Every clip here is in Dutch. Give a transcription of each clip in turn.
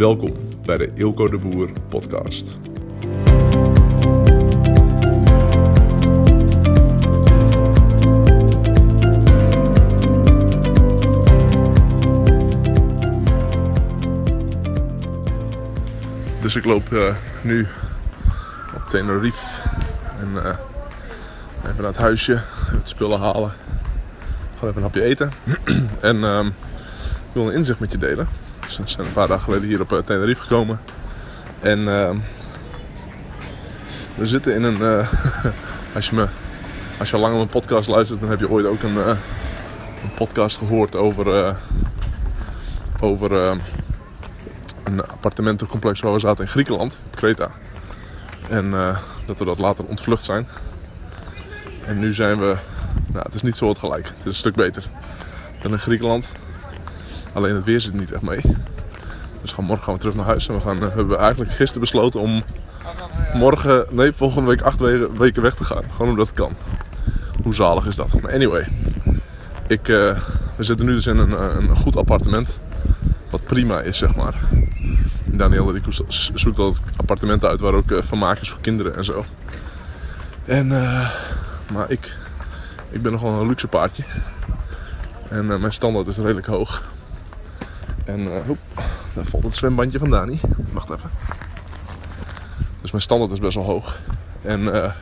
Welkom bij de Ilko de Boer podcast. Dus ik loop uh, nu op Tenerife en uh, even naar het huisje, even het spullen halen, gewoon even een hapje eten en um, ik wil een inzicht met je delen. We zijn een paar dagen geleden hier op uh, Tenerife gekomen en uh, we zitten in een, als je me, als je al lang op mijn podcast luistert, dan heb je ooit ook een, een podcast gehoord over, over een appartementencomplex waar we zaten in Griekenland, Kreta. En dat we dat later ontvlucht zijn. En nu zijn we, nou het is niet zo gelijk. Het is een stuk beter dan in Griekenland. Alleen het weer zit niet echt mee. Dus gaan morgen gaan we terug naar huis. En we, gaan, we hebben eigenlijk gisteren besloten om morgen, nee volgende week acht weken weg te gaan. Gewoon omdat het kan. Hoe zalig is dat? Maar anyway. Ik, uh, we zitten nu dus in een, een goed appartement. Wat prima is, zeg maar. Daniel die zoekt altijd appartementen uit waar ook vermaak is voor kinderen en zo. En, maar ik, ik ben nogal een luxe paardje. En mijn standaard is redelijk hoog. En uh, daar valt het zwembandje van Dani. Wacht even. Dus mijn standaard is best wel hoog. En,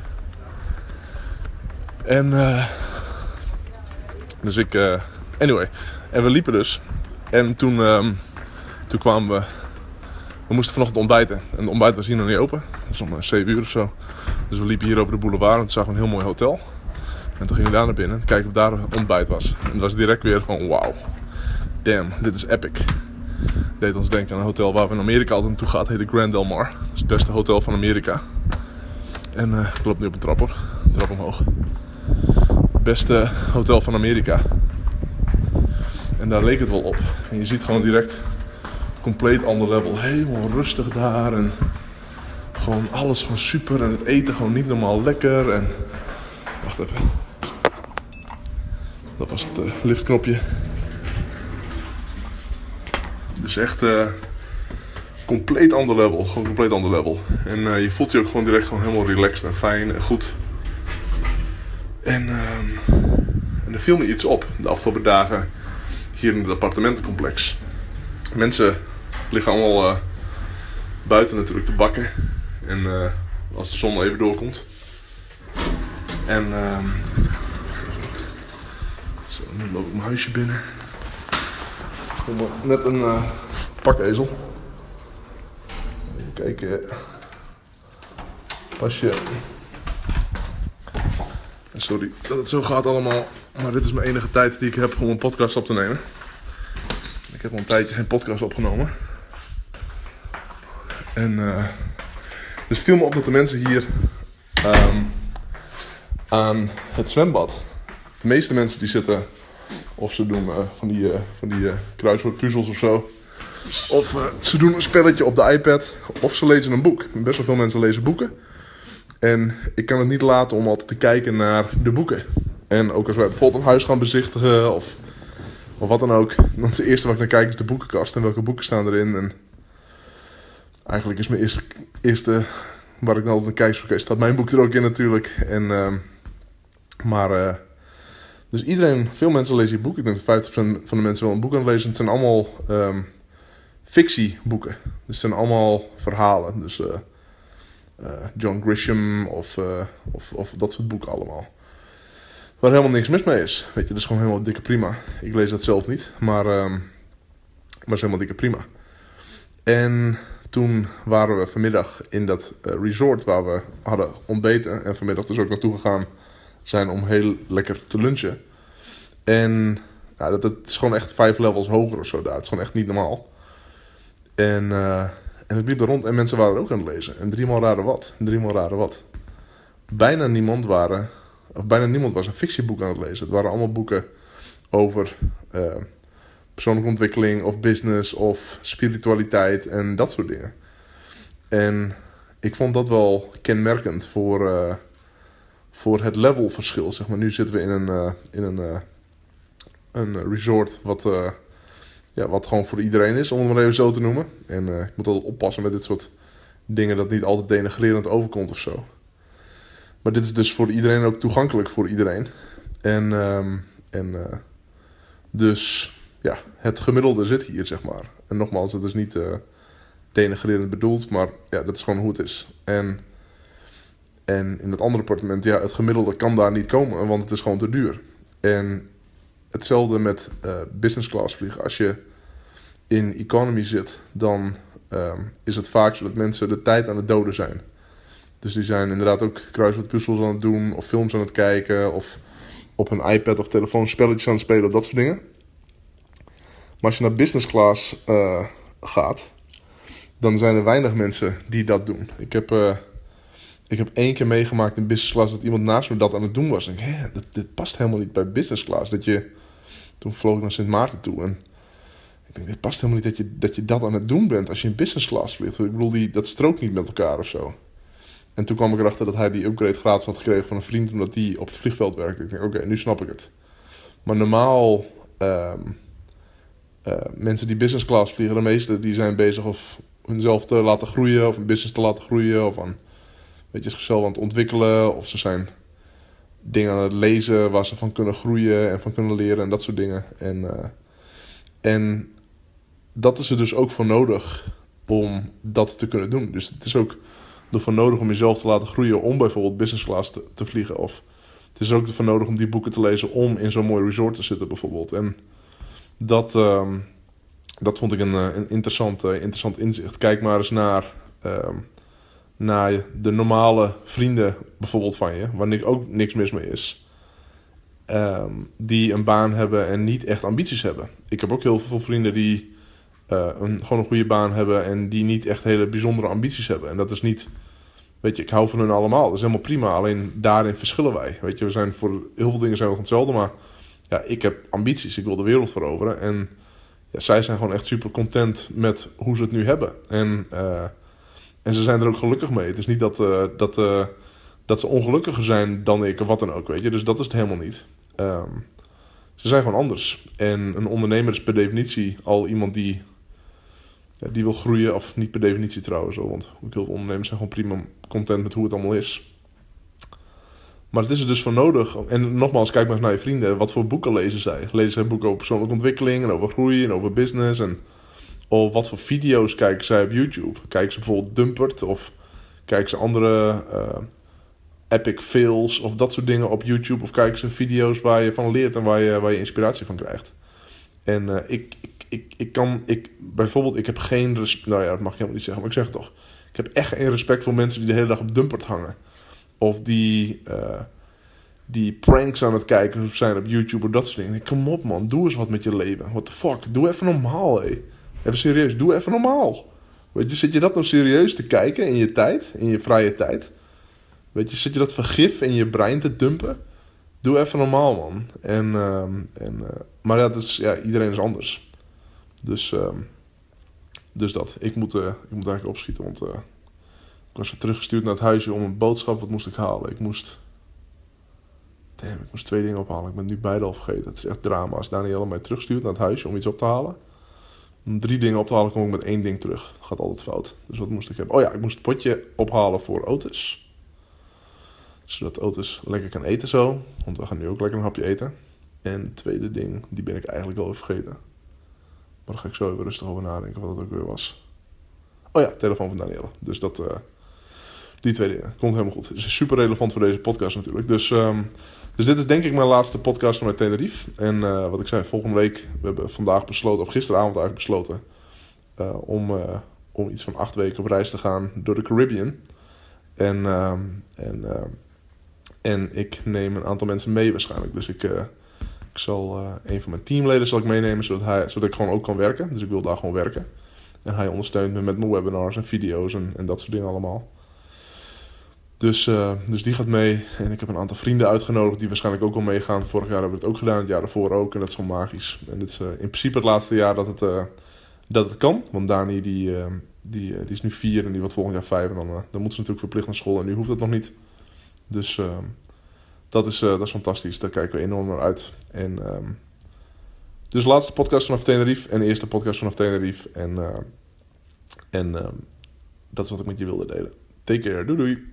en, dus ik, anyway. En we liepen dus. En toen, um, toen kwamen we we moesten vanochtend ontbijten. En het ontbijt was hier nog niet open. Dat is om 7 uur of zo. Dus we liepen hier over de boulevard en toen zagen we een heel mooi hotel. En toen gingen we daar naar binnen. Kijken of daar ontbijt was. En het was direct weer van wauw. Damn, dit is epic. Deed ons denken aan een hotel waar we in Amerika altijd naartoe gaan. Heet de Grand Del Mar. Dat is het beste hotel van Amerika. En uh, ik nu op een trap hoor. Trap omhoog. Beste hotel van Amerika. En daar leek het wel op. En je ziet gewoon direct compleet ander level. Helemaal rustig daar en gewoon alles gewoon super en het eten gewoon niet normaal lekker. En wacht even. Dat was het uh, liftknopje. Dus echt uh, compleet ander level. Gewoon compleet ander level. En uh, je voelt je ook gewoon direct gewoon helemaal relaxed en fijn en goed. En, uh, en er viel me iets op de afgelopen dagen hier in het appartementencomplex. Mensen liggen allemaal uh, buiten natuurlijk te bakken. En als de zon even doorkomt. En uh, zo, nu loop ik mijn huisje binnen. Net een uh, pakezel. Even kijken. Pasje. Sorry dat het zo gaat allemaal. Maar dit is mijn enige tijd die ik heb om een podcast op te nemen. Ik heb al een tijdje geen podcast opgenomen. En uh, dus viel me op dat de mensen hier um, aan het zwembad. De meeste mensen die zitten of ze doen uh, van die, uh, van die kruiswoordpuzzels of zo. Of ze doen een spelletje op de iPad. Of ze lezen een boek. Best wel veel mensen lezen boeken. En ik kan het niet laten om altijd te kijken naar de boeken. En ook als wij bijvoorbeeld een huis gaan bezichtigen of, of wat dan ook. Dan het eerste wat ik naar kijk is de boekenkast. En welke boeken staan erin. En eigenlijk is mijn eerste, eerste waar ik altijd naar kijk, oké, staat mijn boek er ook in natuurlijk. En, uh, maar, dus iedereen, veel mensen lezen je boek. Ik denk dat 50% van de mensen wel een boek aan het lezen. Het zijn allemaal um, fictieboeken. Dus het zijn allemaal verhalen. Dus uh, John Grisham of, of, of dat soort boeken allemaal. Waar helemaal niks mis mee is. Weet je, dat is gewoon helemaal dikke prima. Ik lees dat zelf niet, maar, um, maar is helemaal dikke prima. En toen waren we vanmiddag in dat resort waar we hadden ontbeten. En vanmiddag dus ook naartoe gegaan zijn om heel lekker te lunchen. En ja, dat, dat is gewoon echt vijf levels hoger of zo daar. Het is gewoon echt niet normaal. En, uh, en het liep er rond en mensen waren er ook aan het lezen. En driemaal raden wat. Driemaal raden wat. Bijna niemand waren... Of bijna niemand was een fictieboek aan het lezen. Het waren allemaal boeken over... Uh, persoonlijke ontwikkeling of business of spiritualiteit en dat soort dingen. En ik vond dat wel kenmerkend voor, uh, voor het levelverschil. Zeg maar. Nu zitten we in een, uh, in een, uh, een resort wat ja, wat gewoon voor iedereen is, om het maar even zo te noemen. En ik moet altijd oppassen met dit soort dingen, dat niet altijd denigrerend overkomt of zo. Maar dit is dus voor iedereen ook toegankelijk voor iedereen. En, um, en dus ja, het gemiddelde zit hier, zeg maar. En nogmaals, het is niet denigrerend bedoeld, maar ja, dat is gewoon hoe het is. En, en in het andere appartement, ja, het gemiddelde kan daar niet komen, want het is gewoon te duur. En hetzelfde met uh, business class vliegen. Als je in economy zit, dan um, is het vaak zo dat mensen de tijd aan het doden zijn. Dus die zijn inderdaad ook kruiswoordpuzzels aan het doen, of films aan het kijken, of op een iPad of telefoon spelletjes aan het spelen, of dat soort dingen. Maar als je naar business class uh, gaat, dan zijn er weinig mensen die dat doen. Ik heb, uh, ik heb één keer meegemaakt in business class dat iemand naast me dat aan het doen was. En ik denk, dat, dit past helemaal niet bij business class. Dat je, toen vloog ik naar Sint Maarten toe en ik denk, dit past helemaal niet dat je, dat aan het doen bent als je in business class vliegt. Ik bedoel, die, dat strookt niet met elkaar of zo. En toen kwam ik erachter dat hij die upgrade gratis had gekregen van een vriend omdat die op het vliegveld werkte. Ik denk, oké, nu snap ik het. Maar normaal, um, uh, mensen die business class vliegen, de meeste die zijn bezig of hunzelf te laten groeien, of een business te laten groeien, of aan, weet je, zichzelf aan het ontwikkelen, of ze zijn dingen aan het lezen waar ze van kunnen groeien en van kunnen leren en dat soort dingen. En, uh, en dat is er dus ook voor nodig om dat te kunnen doen. Dus het is ook ervoor nodig om jezelf te laten groeien om bijvoorbeeld business class te, te vliegen. Of het is ook ervoor nodig om die boeken te lezen om in zo'n mooi resort te zitten bijvoorbeeld. En dat, um, dat vond ik een, een interessant, uh, interessant inzicht. Kijk maar eens naar, um, naar de normale vrienden bijvoorbeeld van je, waar ook niks mis mee is. Um, die een baan hebben en niet echt ambities hebben. Ik heb ook heel veel vrienden die uh, een, gewoon een goede baan hebben en die niet echt hele bijzondere ambities hebben. En dat is niet, weet je, ik hou van hun allemaal. Dat is helemaal prima. Alleen daarin verschillen wij. Weet je, we zijn voor heel veel dingen zijn we hetzelfde, maar ja, ik heb ambities. Ik wil de wereld veroveren. En ja, zij zijn gewoon echt super content met hoe ze het nu hebben. En, uh, en ze zijn er ook gelukkig mee. Het is niet dat, uh, dat, uh, dat ze ongelukkiger zijn dan ik of wat dan ook, weet je. Dus dat is het helemaal niet. Um, ze zijn gewoon anders. En een ondernemer is per definitie al iemand die ja, die wil groeien, of niet per definitie trouwens, want heel veel ondernemers zijn gewoon prima content met hoe het allemaal is. Maar het is er dus voor nodig. En nogmaals, kijk maar eens naar je vrienden. Wat voor boeken lezen zij? Lezen zij boeken over persoonlijke ontwikkeling en over groei en over business? En of wat voor video's kijken zij op YouTube? Kijken ze bijvoorbeeld Dumpert of kijken ze andere uh, epic fails of dat soort dingen op YouTube? Of kijken ze video's waar je van leert en waar je, waar je inspiratie van krijgt? En uh, ik, ik, ik kan, ik, bijvoorbeeld, ik heb geen respect, nou ja, dat mag ik helemaal niet zeggen, maar ik zeg het toch. Ik heb echt geen respect voor mensen die de hele dag op Dumpert hangen. Of die, uh, die pranks aan het kijken zijn op YouTube of dat soort dingen. Kom op man, doe eens wat met je leven. What the fuck, doe even normaal hé. Even serieus, doe even normaal. Weet je, zit je dat nou serieus te kijken in je tijd, in je vrije tijd? Weet je, zit je dat vergif in je brein te dumpen? Doe even normaal, man. En, uh, en, uh, maar ja, dat is, ja, iedereen is anders. Dus, um, dus dat. Ik moet, uh, ik moet eigenlijk opschieten, want uh, ik was teruggestuurd naar het huisje om een boodschap. Wat moest ik halen? Ik moest. Damn, ik moest twee dingen ophalen. Ik ben nu beide al vergeten. Het is echt drama. Als Danielle mij terugstuurt naar het huisje om iets op te halen. Om drie dingen op te halen, kom ik met één ding terug. Dat gaat altijd fout. Dus wat moest ik hebben? Oh ja, ik moest het potje ophalen voor Otis. Zodat Otis lekker kan eten zo. Want we gaan nu ook lekker een hapje eten. En het tweede ding, die ben ik eigenlijk al vergeten. Maar daar ga ik zo even rustig over nadenken wat het ook weer was. Oh ja, telefoon van Danielle. Dus dat, uh, die twee dingen. Komt helemaal goed. Is super relevant voor deze podcast natuurlijk. Dus, um, dus dit is denk ik mijn laatste podcast vanuit Tenerife. En uh, wat ik zei, volgende week, we hebben vandaag besloten, of gisteravond eigenlijk besloten, uh, om, om iets van acht weken op reis te gaan door de Caribbean. En, um, en, en ik neem een aantal mensen mee waarschijnlijk. Dus ik ik zal een van mijn teamleden zal ik meenemen, zodat, hij, zodat ik gewoon ook kan werken. Dus ik wil daar gewoon werken. En hij ondersteunt me met mijn webinars en video's en, en dat soort dingen allemaal. Dus, uh, dus die gaat mee. En ik heb een aantal vrienden uitgenodigd die waarschijnlijk ook wel meegaan. Vorig jaar hebben we het ook gedaan, het jaar daarvoor ook. En dat is gewoon magisch. En dit is uh, in principe het laatste jaar dat het, uh, dat het kan. Want Dani die, die, die is nu vier en die wordt volgend jaar vijf. En dan, dan moet ze natuurlijk verplicht naar school. En nu hoeft dat nog niet. Dus dat is, dat is fantastisch. Daar kijken we enorm naar uit. En um, Dus laatste podcast vanaf Tenerife en eerste podcast vanaf Tenerife. En, eh, en ehm, dat is wat ik met je wilde delen. Take care, doei doei.